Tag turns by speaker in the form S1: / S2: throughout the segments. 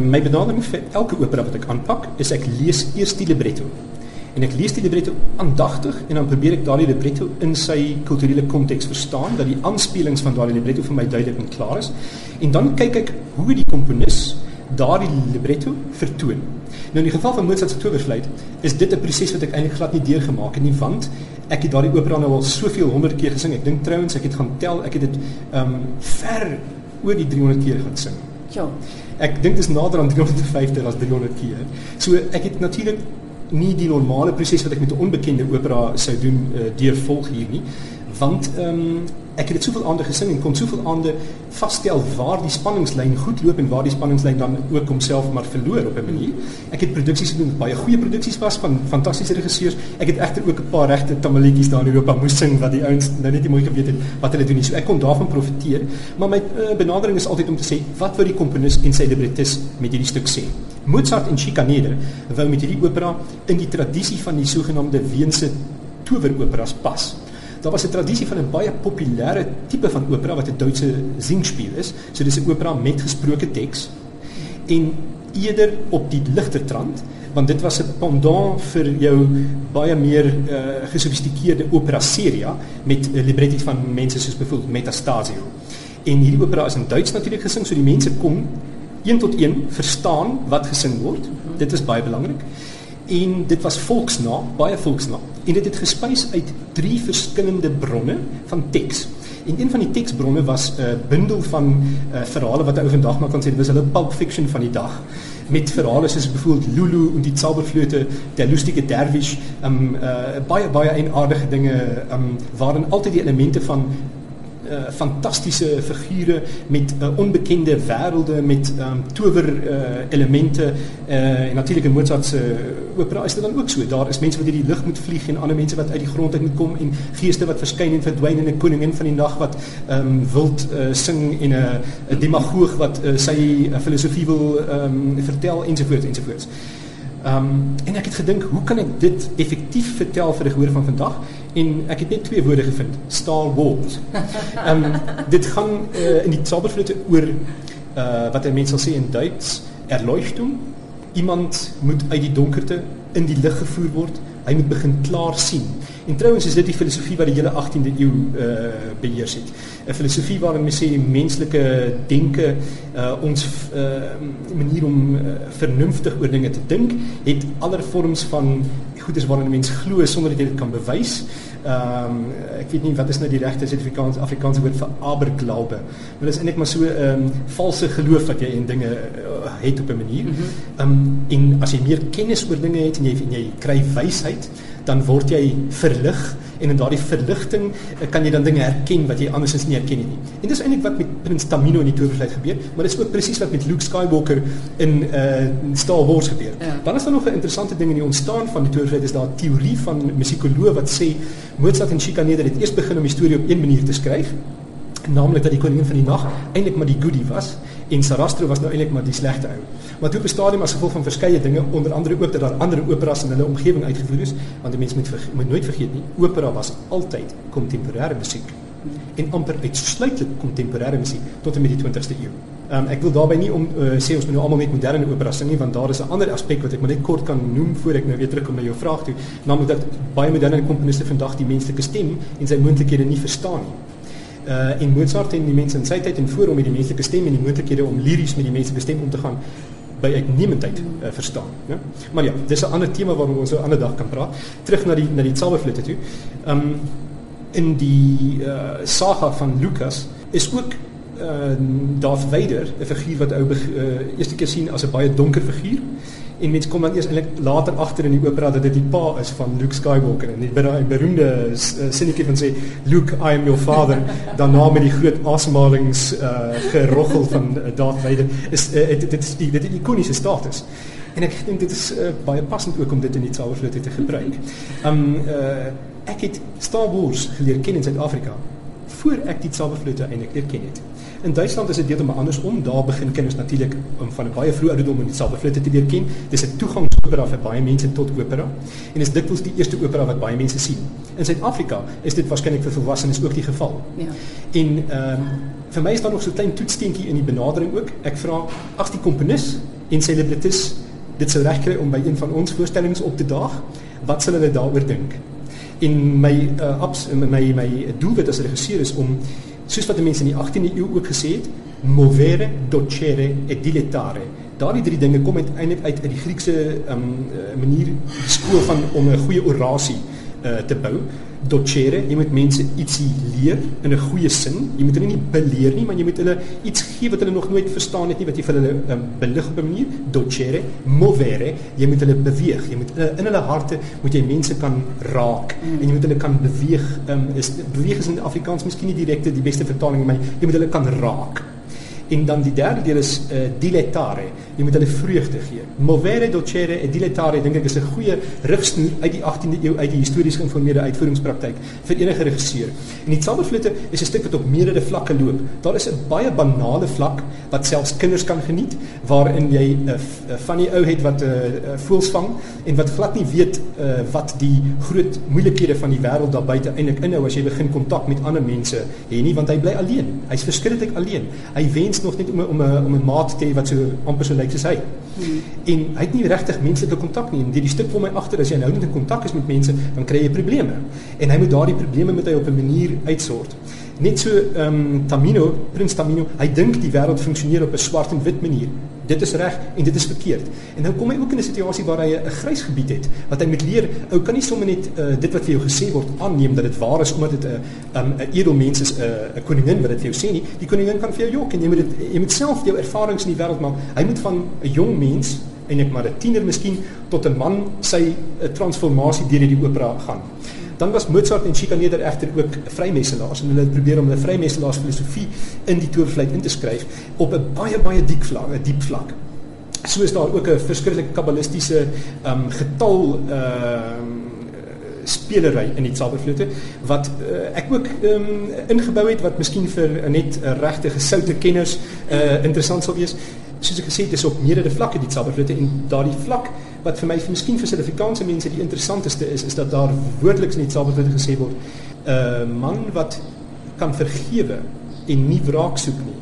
S1: my benadering vir elke opera wat ek aanpak, is ek lees eers die libretto. En ek lees die libretto aandagtig en dan probeer ek daardie libretto in sy kulturele konteks verstaan, dat die aanspelings van daardie libretto vir my duidelik en klaar is. En dan kyk ek hoe die komponis daardie libretto vertoon. Nou in die geval van Mozart se Towerfluit is dit 'n proses wat ek eintlik glad nie deurgemaak het nie, want ek het daardie opera nou al soveel honderd keer gesing. Ek dink trouens ek het gaan tel, ek het dit ehm um, ver oor die 300 keer gaan sing.
S2: Ja.
S1: Ek dink dit is nader aan 350 as 300 keer. So ek het natuurlik nie die normale proses wat ek met 'n onbekende opera sou doen uh, deurvolg hier nie, want ehm um, ek het dit soveel aande gesing en kon soveel aande vasstel waar die spanningslyn goed loop en waar die spanningslyn dan ook homself maar verloor op 'n manier. Ek het produksies gedoen baie goeie produksies was van fantastiese regisseurs. Ek het egter ook 'n paar regte tamaletjies daar in Europa moes sing wat die ouens nou net nie mooi geweet het wat hulle doen nie. So ek kon daarvan profiteer, maar my uh, benadering is altyd om te sê wat wou die komponis en sy librettis met hierdie stuk sê. Mozart en Schikaneder wou met hierdie opera in die tradisie van die sogenaamde Weense toweroperas pas. Daar was 'n tradisie van 'n baie populêre tipe van opera wat 'n Duitse singspiel is. So dis 'n opera met gesproke teks en eerder op die ligter trant want dit was 'n pendant vir jou baie meer uh, gesofistikeerde opera seria met uh, libretti van mense soos byvoorbeeld Metastasio. En hierdie opera is in Duits natuurlik gesing, so die mense kon een tot een verstaan wat gesing word. Dit is baie belangrik en dit was volksna, baie volksna. En dit het gespuis uit drie verskillende bronne van teks. En een van die teksbronne was 'n uh, bundel van uh, verhale wat ou vandag maar kan sê dit was hulle pulp fiction van die dag met verhale soos byvoorbeeld Lulu en die Zauberflöte, der lustige Derwisch, um uh, baie baie eienaardige dinge um waarin altyd die elemente van uh, fantastiese figure met uh, onbekende wêrelde met um, tower uh, elemente uh, en natuurlik in Mozart se opera. Is dit dan ook so? Daar is mense wat deur die lug moet vlieg en ander mense wat uit die grond uit moet kom en geeste wat verskyn en verdwyn en 'n koningin van die nag wat um, wild uh, sing en 'n demagoog wat uh, sy uh, filosofie wil um, vertel ensovoorts ensovoorts Ehm um, en ek het gedink, hoe kan ek dit effektief vertel vir die gehoor van vandag? En ek het net twee woorde gevind: Star Wars. Ehm um, dit gaan uh, in die Zauberflöte oor uh wat 'n mens sal sê in Duits, Erleuchtung. Iemand moet uit die donkerte in die lig gevoer word. Hy moet begin klaar sien. En trouens is dit die filosofie wat die hele 18de eeu uh beheers het. 'n Filosofie waarin mense sê menslike denke uh ons uh manier om uh, vernuftig oor dinge te dink, het aller vorms van goedes waarin 'n mens glo sonder dat jy dit kan bewys. Ehm um, ek weet nie wat is nou die regte Suid-Afrikaanse Afrikaanse woord vir aberglaube. Maar dit is eintlik maar so 'n um, ehm, valse geloof wat jy in dinge uh, het op 'n manier. Ehm mm um, en as jy meer kennis oor dinge het en jy en jy kry wysheid, dan word jy verlig en in daardie verligting eh, kan jy dan dinge herken wat jy andersins nie herken nie. En dis eintlik wat met Prins Tamino in die Towerfluit gebeur, maar dis ook presies wat met Luke Skywalker in uh Star Wars gebeur. Ja. Dan is daar nog 'n interessante ding in die ontstaan van die Towerfluit is daar 'n teorie van musikoloë wat sê Mozart en Schikaneder het eers begin om die storie op een manier te skryf naamlik dat die koningin van die nag eintlik maar die goodie was en Sarastro was nou eintlik maar die slegte ou. Maar toe op 'n stadium as gevolg van verskeie dinge, onder andere ook dat daar ander operas in hulle omgewing uitgevoer is, want die mense moet ver, moet nooit vergeet nie, opera was altyd kontemporêre musiek en amper uitsluitlik kontemporêre musiek tot en met die 20ste eeu. Um, ek wil daarbey nie om uh, sê ons moet nou almal net moderne opera sing nie want daar is 'n ander aspek wat ek maar net kort kan noem voor ek nou weer terugkom na jou vraag toe, naamlik dat baie moderne komponiste vandag die menslike stem en sy moontlikhede nie verstaan nie uh en Mozart en die mense in sy tyd en voor hom met die menslike stem en die moontlikhede om liries met die menslike stem om te gaan by uitnemendheid uh, verstaan, ja. Maar ja, dis 'n ander tema waaroor ons 'n ander dag kan praat. Terug na die na die Zauberflöte toe. Um in die uh saga van Lukas is ook uh Darth Vader 'n figuur wat ou uh, eerste keer sien as 'n baie donker figuur en mense kom dan eers eintlik later agter in die opera dat dit die pa is van Luke Skywalker en die beroemde uh, sinnetjie van sê Luke I am your father dan na met die groot asemhalings uh, geroggel van uh, Darth Vader is uh, dit is die dit die ikoniese status en ek dink dit is uh, baie passend ook om dit in die Zauberflöte te gebruik. Um uh, ek het Star Wars geleer ken in Suid-Afrika voor ek die Zauberflöte eintlik leer ken het. In Duitsland is dit heeltemal andersom. Daar begin kinders natuurlik om van 'n baie vroeë ouderdom in dieselfde flutte te leer ken. Dis 'n toegangsopera vir baie mense tot opera en is dikwels die eerste opera wat baie mense sien. In Suid-Afrika is dit waarskynlik vir volwassenes ook die geval. Ja. En ehm um, vir my is daar nog so 'n klein toetsteentjie in die benadering ook. Ek vra as die komponis en celebrities dit sou regkry om by een van ons voorstellings op te daag, wat sal hulle daaroor dink? En my uh, abs my, my doelwit as regisseur is om soos wat die mense in die 18de eeu ook gesê het, movere, docere et dilettare. Daardie drie dinge kom uiteindelik uit uit die Griekse um, manier skool van om 'n goeie orasie uh, te bou docere, jy moet mense ietsie leer in 'n goeie sin. Jy moet hulle nie beleer nie, maar jy moet hulle iets gee wat hulle nog nooit verstaan het nie, wat jy vir hulle um, belig op 'n manier. Docere, movere, jy moet hulle beweeg. Jy moet uh, in hulle harte moet jy mense kan raak mm. en jy moet hulle kan beweeg. Um, is beweeg is in Afrikaans miskien nie direkte die beste vertaling, maar jy moet hulle kan raak. En dan die derde deel is uh, dilettare. Jy moet hulle vreugde gee. Movere docere e dilettare dink ek is 'n goeie rigsnoer uit die 18de eeu uit die histories geïnformeerde uitvoeringspraktyk vir enige regisseur. En die Zauberflöte is 'n stuk wat op meerdere vlakke loop. Daar is 'n baie banale vlak wat selfs kinders kan geniet waarin jy 'n uh, uh, van die ou het wat 'n uh, uh, voels vang en wat glad nie weet uh, wat die groot moeilikhede van die wêreld daar buite eintlik inhou as jy begin kontak met ander mense hê nie want hy bly alleen. Hy's verskriklik alleen. Hy wens mens nog net om om 'n om 'n maat te hê wat so amper so lyk soos hy. Hmm. En hy het nie regtig menslike kontak nie. En die, die stuk vir my agter as jy nou net in kontak is met mense, dan kry jy probleme. En hy moet daardie probleme met hy op 'n manier uitsort. Net so ehm um, Tamino, Prins Tamino, hy dink die wêreld funksioneer op 'n swart en wit manier dit is reg en dit is verkeerd. En nou kom hy ook in 'n situasie waar hy 'n grys gebied het wat hy moet leer. Ou kan nie sommer net uh, dit wat vir jou gesê word aanneem dat dit waar is omdat dit 'n uh, 'n um, edelmens is 'n uh, koningin wat dit vir jou sê nie. Die koningin kan vir jou jok en jy moet dit jy moet self jou ervarings in die wêreld maak. Hy moet van 'n jong mens en ek maar 'n tiener miskien tot 'n man sy uh, transformasie deur hierdie opera gaan. Dan was Mozart en Schikaneder egter ook vrymesselaars en hulle het probeer om hulle vrymesselaars filosofie in die towerfluit in te skryf op 'n baie baie diep vlak, 'n diep vlak. So is daar ook 'n verskriklike kabbalistiese ehm um, getal ehm um, spelery in die Zauberflöte wat uh, ek ook ehm um, ingebou het wat miskien vir net 'n regte gesoute kenners uh, interessant sal wees. Soos ek gesê het, dis op meerdere vlakke die Zauberflöte en daardie vlak wat vir my vir miskien vir Suid-Afrikaanse mense die interessantste is, is dat daar woordeliks net wat gesê word, 'n uh, man wat kan vergewe en nie wraak soek nie.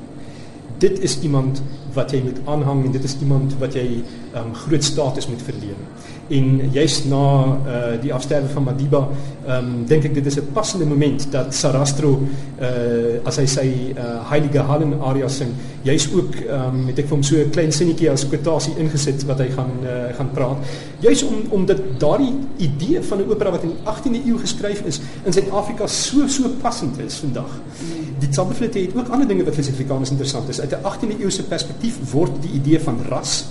S1: Dit is iemand wat jy moet aanhang en dit is iemand wat jy um, groot status moet verleen en juist na uh, die afsterwe van Madiba um, dink ek dit is 'n passende moment dat Sarastro uh, as hy sy uh, Heilige Hallen aria sing juist ook um, het ek vir hom so 'n klein sinnetjie as kwotasie ingesit wat hy gaan uh, gaan praat. Juist om omdat daardie idee van 'n opera wat in die 18de eeu geskryf is in Suid-Afrika so so passend is vandag. Die Zauberflöte het ook ander dinge wat vir Suid-Afrikaners interessant is. Uit 'n 18de eeuse perspektief word die idee van ras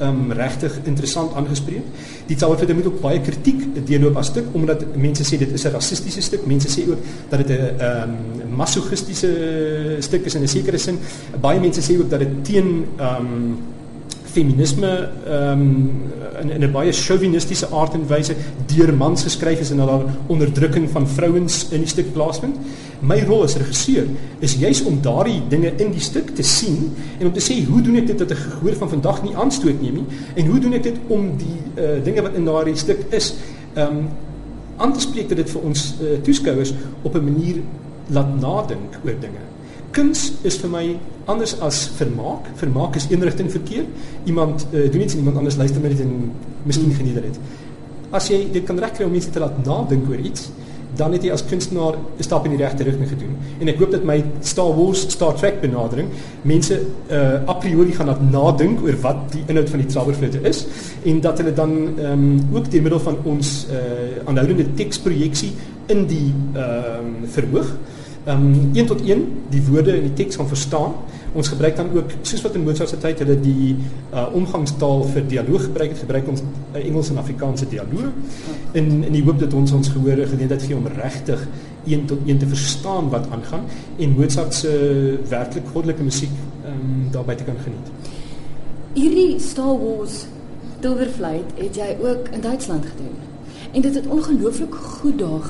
S1: um, regtig interessant aangespreek. Die Zauberflöte moet ook baie kritiek deurloop as stuk omdat mense sê dit is 'n rassistiese stuk. Mense sê ook dat dit 'n um, masochistiese stuk is in 'n sekere sin. Baie mense sê ook dat dit teen um, feminisme ehm um, in, in 'n baie chauvinistiese aard en wyse deur mans geskryf is en dat daar onderdrukking van vrouens in die stuk plaasvind. My rol as regisseur is juis om daardie dinge in die stuk te sien en om te sê hoe doen ek dit dat 'n gehoor van vandag nie aanstoot neem nie en hoe doen ek dit om die uh, dinge wat in daardie stuk is ehm um, aan te spreek dat dit vir ons uh, toeskouers op 'n manier laat nadink oor dinge. Kuns is vir my anders as vermaak. Vermaak is eenrigting verkeer. Iemand uh, doen iets en iemand anders luister met dit en miskien geniet dit. As jy dit kan regkry om mense te laat nadink oor iets, dan het jy as kunstenaar 'n stap in die regte rigting gedoen. En ek hoop dat my Star Wars, Star Trek benadering mense uh, a priori gaan laat nadink oor wat die inhoud van die Zauberflöte is en dat hulle dan um, ook deur middel van ons uh, aanhoudende teksprojeksie in die ehm um, verhoog um, een tot een die woorde in die teks gaan verstaan. Ons gebruik dan ook soos wat in Mozart se tyd hulle die uh, omgangstaal vir dialoog gebruik het, gebruik ons uh, Engels en Afrikaanse dialoog in in die hoop dat ons ons gehore geleentheid gee om regtig een tot een te verstaan wat aangaan en Mozart se werklik goddelike musiek um, daarbey te kan geniet.
S2: Hierdie Star Wars Silverflight het jy ook in Duitsland gedoen. En dit het ongelooflik goed daar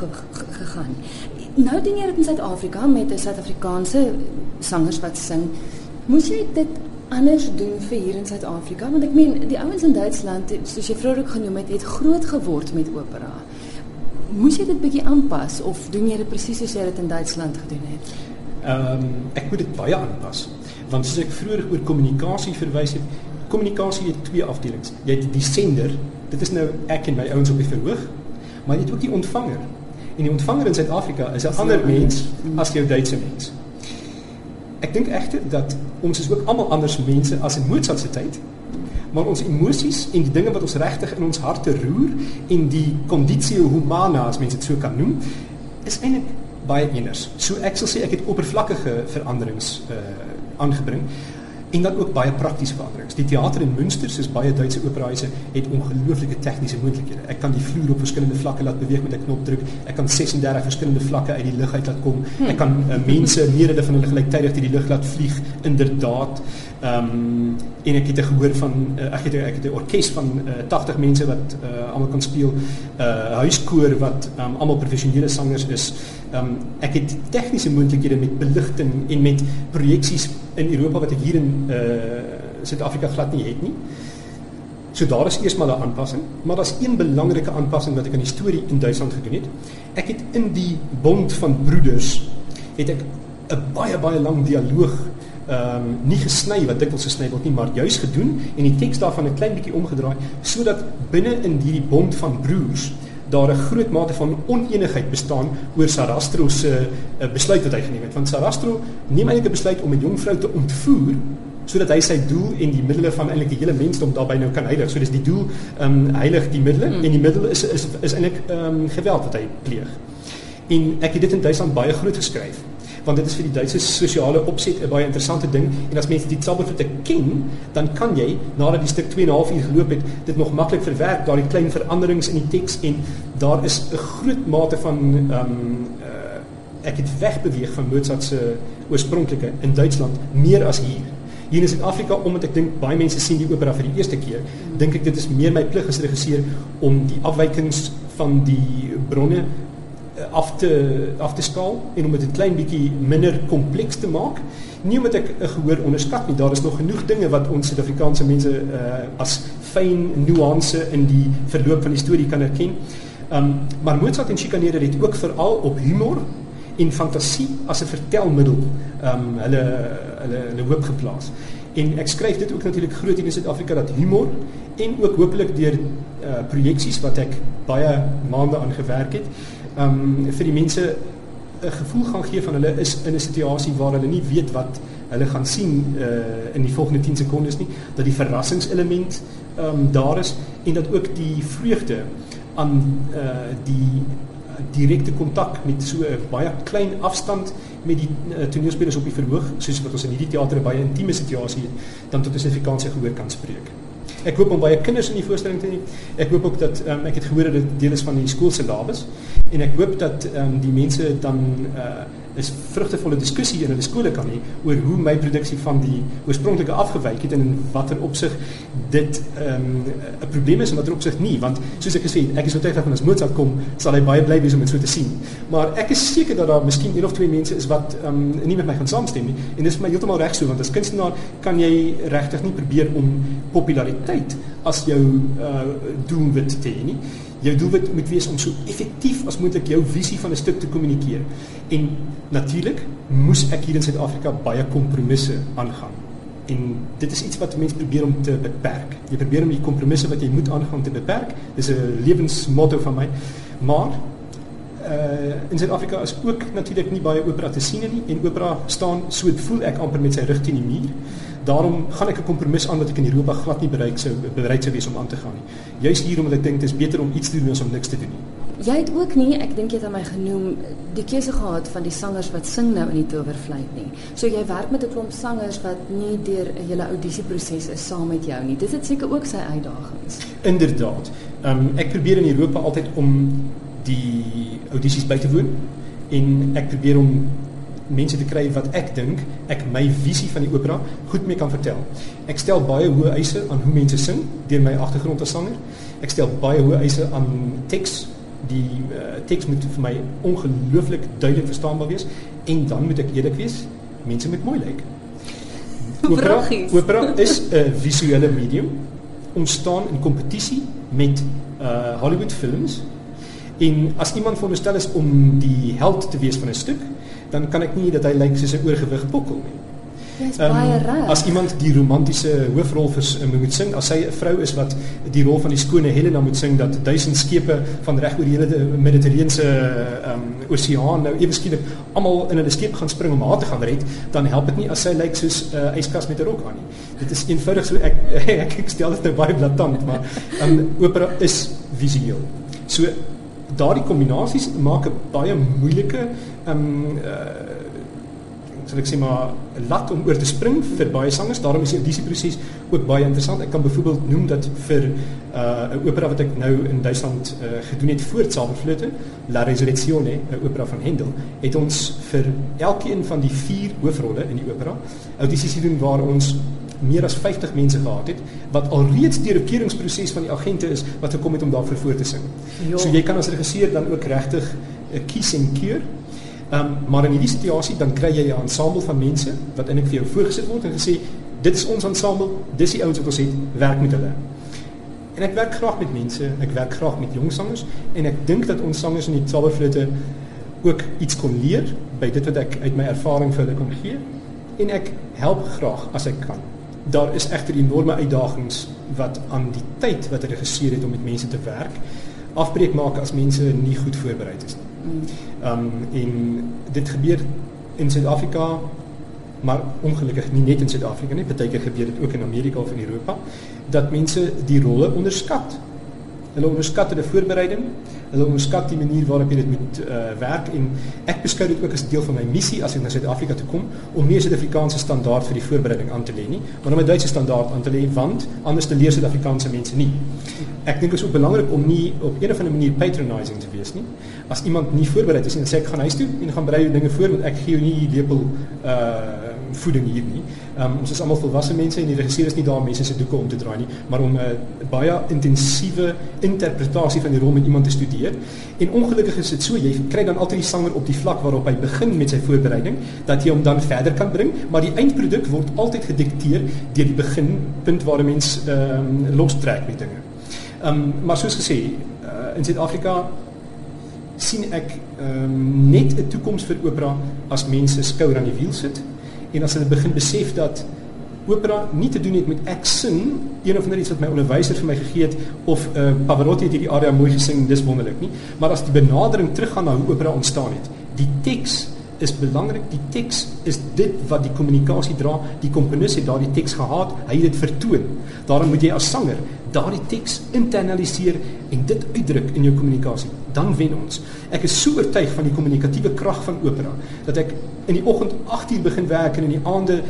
S2: gegaan nou doen jy dit in Suid-Afrika met 'n Suid-Afrikaanse sangers wat sing. Moes jy dit anders doen vir hier in Suid-Afrika? Want ek meen, die ouens in Duitsland, soos jy vroeër ook genoem het, het groot geword met opera. Moes jy dit bietjie aanpas of doen jy dit presies soos jy dit in Duitsland gedoen het?
S1: Ehm um, ek moet dit baie aanpas. Want soos ek vroeër oor kommunikasie verwys het, kommunikasie het twee afdelings. Jy het die sender, dit is nou ek en my ouens op die verhoog, maar jy het ook die ontvanger. En die ontvanger in Suid-Afrika is 'n ander mens as jou Duitse mens. Ek dink egter dat ons is ook almal anders mense as in Mozart se tyd. Maar ons emosies en die dinge wat ons regtig in ons harte roer en die conditio humana as mense dit so kan noem, is eintlik baie anders. So ek sal sê ek het oppervlakkige veranderings uh aangebring en dan ook baie praktiese veranderings. Die teater in Münster, soos baie Duitse operahuise, het ongelooflike tegniese moontlikhede. Ek kan die vloer op verskillende vlakke laat beweeg met 'n knopdruk. Ek kan 36 verskillende vlakke uit die lug uit laat kom. Ek kan uh, mense meerderheid van hulle gelyktydig uit die lug laat vlieg. Inderdaad. Ehm um, en ek het gehoor van uh, ek het ek het 'n orkes van uh, 80 mense wat uh, almal kan speel. 'n uh, Huiskoor wat um, almal professionele sangers is. Ehm um, ek het tegniese moontlikhede met beligting en met projeksies in Europa wat ek hier in uh Suid-Afrika glad nie het nie. So daar is eers maar 'n aanpassing, maar daar's een belangrike aanpassing wat ek aan die storie in Duitsland gedoen het. Ek het in die bond van broeders het ek 'n baie baie lang dialoog ehm um, nie gesny wat dikwels gesny word nie, maar juis gedoen en die teks daarvan 'n klein bietjie omgedraai sodat binne in hierdie bond van broers daar 'n groot mate van onenigheid bestaan oor Sarastro se uh, besluit wat hy geneem het. Want Sarastro neem eintlik 'n besluit om 'n jong vrou te ontvoer sodat hy sy doel en die middele van eintlik die hele mensdom daarbey nou kan heilig. So dis die doel ehm um, heilig die middele mm. en die middel is is is eintlik ehm um, geweld wat hy pleeg. En ek het dit in Duitsland baie groot geskryf want dit is vir die Duitse sosiale opset 'n baie interessante ding en as mense die Zauberflöte ken, dan kan jy nadat die stuk 2 en 'n half uur geloop het, dit nog maklik verwerk, daardie klein veranderings in die teks en daar is 'n groot mate van ehm um, uh, ek het wegbeweeg van Mozart se oorspronklike in Duitsland meer as hier. Hier in Suid-Afrika omdat ek dink baie mense sien die opera vir die eerste keer, dink ek dit is meer my plig as regisseur om die afwykings van die bronne af te af te skaal en om dit 'n klein bietjie minder kompleks te maak. Nie omdat ek 'n gehoor onderskat nie, daar is nog genoeg dinge wat ons Suid-Afrikaanse mense uh, as fyn nuance in die verloop van die storie kan erken. Um maar Mozart en Chicanere het ook veral op humor en fantasie as 'n vertelmiddel um hulle hulle hulle hoop geplaas. En ek skryf dit ook natuurlik groot in Suid-Afrika dat humor en ook hopelik deur uh, projeksies wat ek baie maande aan gewerk het, um, vir die mense 'n gevoel gaan gee van hulle is in 'n situasie waar hulle nie weet wat hulle gaan sien uh, in die volgende 10 sekondes nie dat die verrassingselement um, daar is en dat ook die vreugde aan uh, die direkte kontak met so 'n baie klein afstand met die uh, toneelspelers op die verhoog soos wat ons in hierdie teater 'n baie intieme situasie het dan tot 'n Suid-Afrikaanse gehoor kan spreek. Ek hoop om baie kinders in die voorstelling te hê. Ek hoop ook dat um, ek het gehoor dat dit deel is van die skoolsyllabus en ek hoop dat um, die mense dan uh, is vrugtevolle diskussie in hulle skole kan hê oor hoe my produksie van die oorspronklike afgewyk het en in watter opsig dit 'n um, probleem is en watter opsig nie. Want soos ek gesê het ek is oortuig dat as Mozart kom sal hy baie bly wees om dit so te sien. Maar ek is seker dat daar miskien een of twee mense is wat um, nie met my gaan saamstem nie. En dis vir my heeltemal reg so want as kunstenaar kan jy regtig nie probeer om populariteit as jou uh, doelwit te hê nie jou doelwit moet wees om so effektief as moontlik jou visie van 'n stuk te kommunikeer. En natuurlik moes ek hier in Suid-Afrika baie kompromisse aangaan. En dit is iets wat mense probeer om te beperk. Jy probeer om die kompromisse wat jy moet aangaan te beperk. Dis 'n lewensmotto van my. Maar uh in Suid-Afrika is ook natuurlik nie baie opera te sien nie en opera staan so voel ek amper met sy rug teen die muur. Daarom gaan ek 'n kompromis aan wat ek in Europa glad nie bereik sou bereid sou wees om aan te gaan nie. Juist hier omdat ek dink dit is beter om iets te doen as om niks te doen nie.
S2: Jy het ook nie, ek dink jy het aan my genoem, die keuse gehad van die sangers wat sing nou in die Towervlieg nie. So jy werk met 'n klomp sangers wat nie deur 'n hele audisieproses is saam met jou nie. Dit het seker ook sy uitdagings.
S1: Inderdaad. Ehm um, ek probeer in Europa altyd om die audisies by te woon en ek probeer om mense te kry wat ek dink ek my visie van die opera goed mee kan vertel. Ek stel baie hoë eise aan hoe mense sing deur my agtergrond as sanger. Ek stel baie hoë eise aan teks. Die uh, teks moet vir my ongelooflik duidelik verstaanbaar wees en dan moet ek eerlik wees, mense moet mooi lyk. Opera, opera is 'n visuele medium ontstaan in kompetisie met uh Hollywood films. En as iemand veronderstel is om die held te wees van 'n stuk, dan kan ek nie dat hy lyk soos 'n oorgewig bokkel nie.
S2: Jy's baie reg.
S1: as iemand die romantiese hoofrol vers, uh, moet sing, as sy 'n vrou is wat die rol van die skone Helena moet sing dat duisend skepe van reg oor die hele Mediterrane um, oseaan nou ewe skielik almal in hulle skep gaan spring om haar te gaan red, dan help dit nie as sy lyk soos 'n uh, yskas met 'n rok aan nie. Dit is eenvoudig so ek ek, ek stel dit nou baie blaatant, maar um, opera is visueel. So daardie kombinasies maak 'n baie moeilike ehm um, uh, sal ek sê maar lat om oor te spring vir baie sangers. Daarom is die audisieproses ook baie interessant. Ek kan byvoorbeeld noem dat vir 'n uh, opera wat ek nou in Duitsland uh, gedoen het voor Zauberflöte, La Resurrezione, 'n opera van Handel, het ons vir elkeen van die vier hoofrolle in die opera audisies gedoen waar ons meer as 50 mense gehad het wat alreeds deur 'n keuringsproses van die agente is wat gekom het om daarvoor voor te sing. Jo. So jy kan as regisseur dan ook regtig 'n kies en keur. Ehm um, maar in hierdie situasie dan kry jy 'n ensemble van mense wat eintlik vir jou voorgesit word en gesê dit is ons ensemble, dis die ouens wat ons het, werk met hulle. En ek werk graag met mense, ek werk graag met jong sangers en ek dink dat ons sangers in die Zauberflöte ook iets kon leer by dit wat ek uit my ervaring vir hulle kon gee en ek help graag as ek kan daar is egter enorme uitdagings wat aan die tyd wat hulle geseer het om met mense te werk afbreek maak as mense nie goed voorberei is nie. Ehm um, en dit gebeur in Suid-Afrika maar ongelukkig nie net in Suid-Afrika nie, baie keer gebeur dit ook in Amerika of in Europa dat mense die rolle onderskat. Hulle onderskat hulle voorbereiding, hulle onderskat die manier waarop jy dit moet uh, werk en ek beskou dit ook as deel van my missie as ek na Suid-Afrika toe kom om nie 'n Suid-Afrikaanse standaard vir die voorbereiding aan te lê nie, maar om 'n Duitse standaard aan te lê want anders te leer Suid-Afrikaanse mense nie. Ek dink dit is ook belangrik om nie op een of ander manier patronizing te wees nie. As iemand nie voorberei is en sê ek gaan huis toe en gaan berei dinge voor want ek gee jou nie lepel uh voeding hier nie. Um, ons is almal volwasse mense en die regisseur is nie daar om mense se doeke om te draai nie, maar om 'n uh, baie intensiewe interpretasie van die rol met iemand te studeer. En ongelukkig is dit so, jy kry dan altyd die sanger op die vlak waarop hy begin met sy voorbereiding, dat jy hom dan verder kan bring, maar die eindproduk word altyd gedikteer deur die beginpunt waar 'n mens ehm um, lostrek met dinge. Ehm um, maar soos gesê, uh, in Suid-Afrika sien ek ehm um, net 'n toekoms vir opera as mense skouer aan die wiel sit en as hulle begin besef dat opera nie te doen het met ek sing een of ander iets wat my onderwyser vir my gegee het of uh, Pavarotti het hierdie aria mooi gesing dis wonderlik nie maar as die benadering teruggaan na hoe opera ontstaan het die teks is belangrik die teks is dit wat die kommunikasie dra die komponis het daardie teks gehad hy het dit vertoon. Daarom moet jy as sanger daardie teks internaliseer en dit uitdruk in jou kommunikasie dan wen ons. Ek is so oortuig van die kommunikatiewe krag van opera dat ek in die oggend 8uur begin werk en in die aande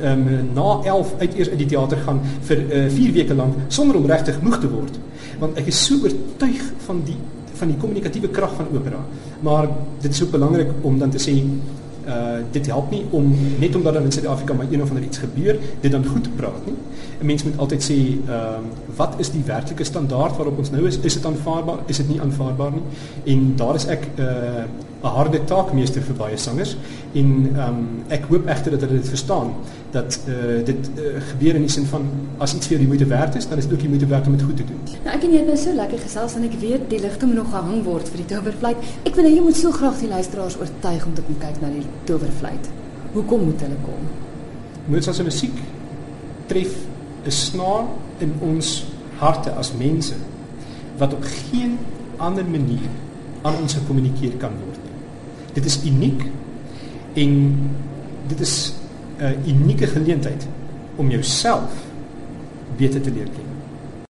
S1: um, na 11 uit eers uit die teater gaan vir 4 uh, eh, weke lank sonder om regtig moeg te word want ek is so oortuig van die van die kommunikatiewe krag van opera maar dit is ook belangrik om dan te sê uh dit help nie om net omdat dan in Suid-Afrika maar een of ander iets gebeur, dit dan goed te praat nie. 'n Mens moet altyd sê, ehm uh, wat is die werklike standaard waarop ons nou is? Is dit aanvaarbaar? Is dit nie aanvaarbaar nie? En daar is ek uh 'n harde taakmeester vir baie sangers en ehm um, ek hoop egter dat hulle dit verstaan dat uh, dit uh, gebeur in die sin van as iets vir die moeite werd is, dan is dit ook die moeite werd om dit goed te doen.
S2: Nou ek en jy het nou so lekker gesels en ek weet die ligte moet nog gehang word vir die Towerfluit. Ek wil hê jy moet so graag die luisteraars oortuig om te kom kyk na die Towerfluit. Hoekom moet hulle kom?
S1: Mozart se musiek tref 'n snaar in ons harte as mense wat op geen ander manier aan ons gekommunikeer kan word. Dit is uniek en dit is 'n unieke geleentheid om jouself beter te leer ken.